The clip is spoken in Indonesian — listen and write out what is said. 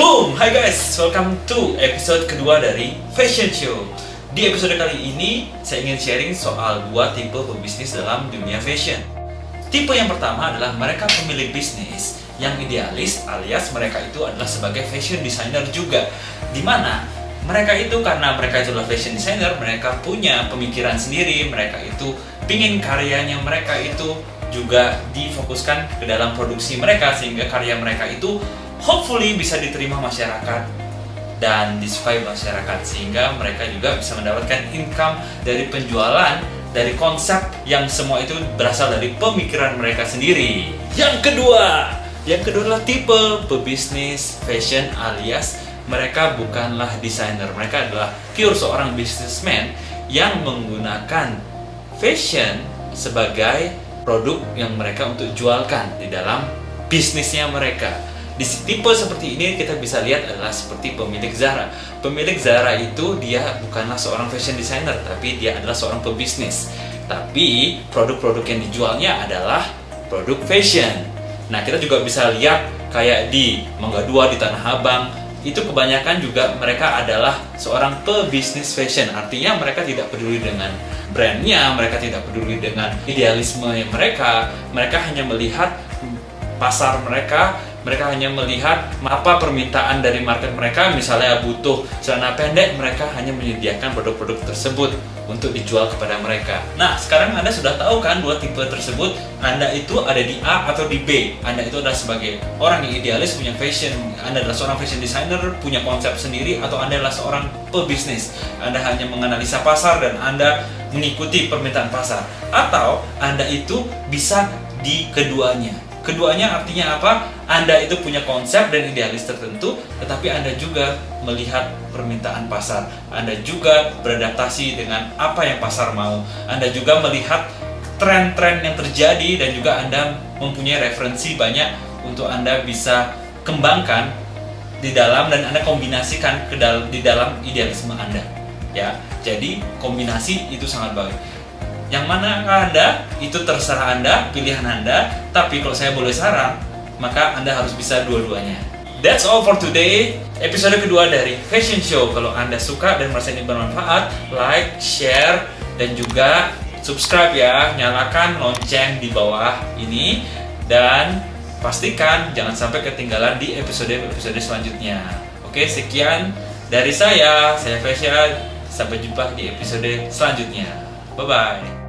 Boom! Hai guys, welcome to episode kedua dari Fashion Show. Di episode kali ini, saya ingin sharing soal dua tipe pebisnis dalam dunia fashion. Tipe yang pertama adalah mereka pemilik bisnis yang idealis alias mereka itu adalah sebagai fashion designer juga. Di mana mereka itu karena mereka itu adalah fashion designer, mereka punya pemikiran sendiri, mereka itu pingin karyanya mereka itu juga difokuskan ke dalam produksi mereka sehingga karya mereka itu hopefully bisa diterima masyarakat dan disukai masyarakat sehingga mereka juga bisa mendapatkan income dari penjualan dari konsep yang semua itu berasal dari pemikiran mereka sendiri. Yang kedua, yang kedua adalah tipe pebisnis fashion alias mereka bukanlah desainer, mereka adalah pure seorang businessman yang menggunakan fashion sebagai produk yang mereka untuk jualkan di dalam bisnisnya mereka. Di tipe seperti ini kita bisa lihat adalah seperti pemilik Zara. Pemilik Zara itu dia bukanlah seorang fashion designer, tapi dia adalah seorang pebisnis. Tapi produk-produk yang dijualnya adalah produk fashion. Nah kita juga bisa lihat kayak di Mangga Dua di Tanah Abang itu kebanyakan juga mereka adalah seorang pebisnis fashion. Artinya mereka tidak peduli dengan brandnya, mereka tidak peduli dengan idealisme mereka. Mereka hanya melihat pasar mereka mereka hanya melihat apa permintaan dari market mereka misalnya butuh celana pendek mereka hanya menyediakan produk-produk tersebut untuk dijual kepada mereka. Nah sekarang anda sudah tahu kan dua tipe tersebut? Anda itu ada di A atau di B. Anda itu adalah sebagai orang yang idealis punya fashion. Anda adalah seorang fashion designer punya konsep sendiri atau anda adalah seorang pebisnis. Anda hanya menganalisa pasar dan anda mengikuti permintaan pasar. Atau anda itu bisa di keduanya Keduanya artinya apa? Anda itu punya konsep dan idealis tertentu, tetapi Anda juga melihat permintaan pasar. Anda juga beradaptasi dengan apa yang pasar mau. Anda juga melihat tren-tren yang terjadi dan juga Anda mempunyai referensi banyak untuk Anda bisa kembangkan di dalam dan Anda kombinasikan ke dalam di dalam idealisme Anda. Ya. Jadi kombinasi itu sangat baik. Yang mana Anda, itu terserah Anda, pilihan Anda. Tapi kalau saya boleh saran, maka Anda harus bisa dua-duanya. That's all for today. Episode kedua dari Fashion Show. Kalau Anda suka dan merasa ini bermanfaat, like, share, dan juga subscribe ya. Nyalakan lonceng di bawah ini. Dan pastikan jangan sampai ketinggalan di episode-episode selanjutnya. Oke, sekian dari saya. Saya Fashion. Sampai jumpa di episode selanjutnya. Bye-bye.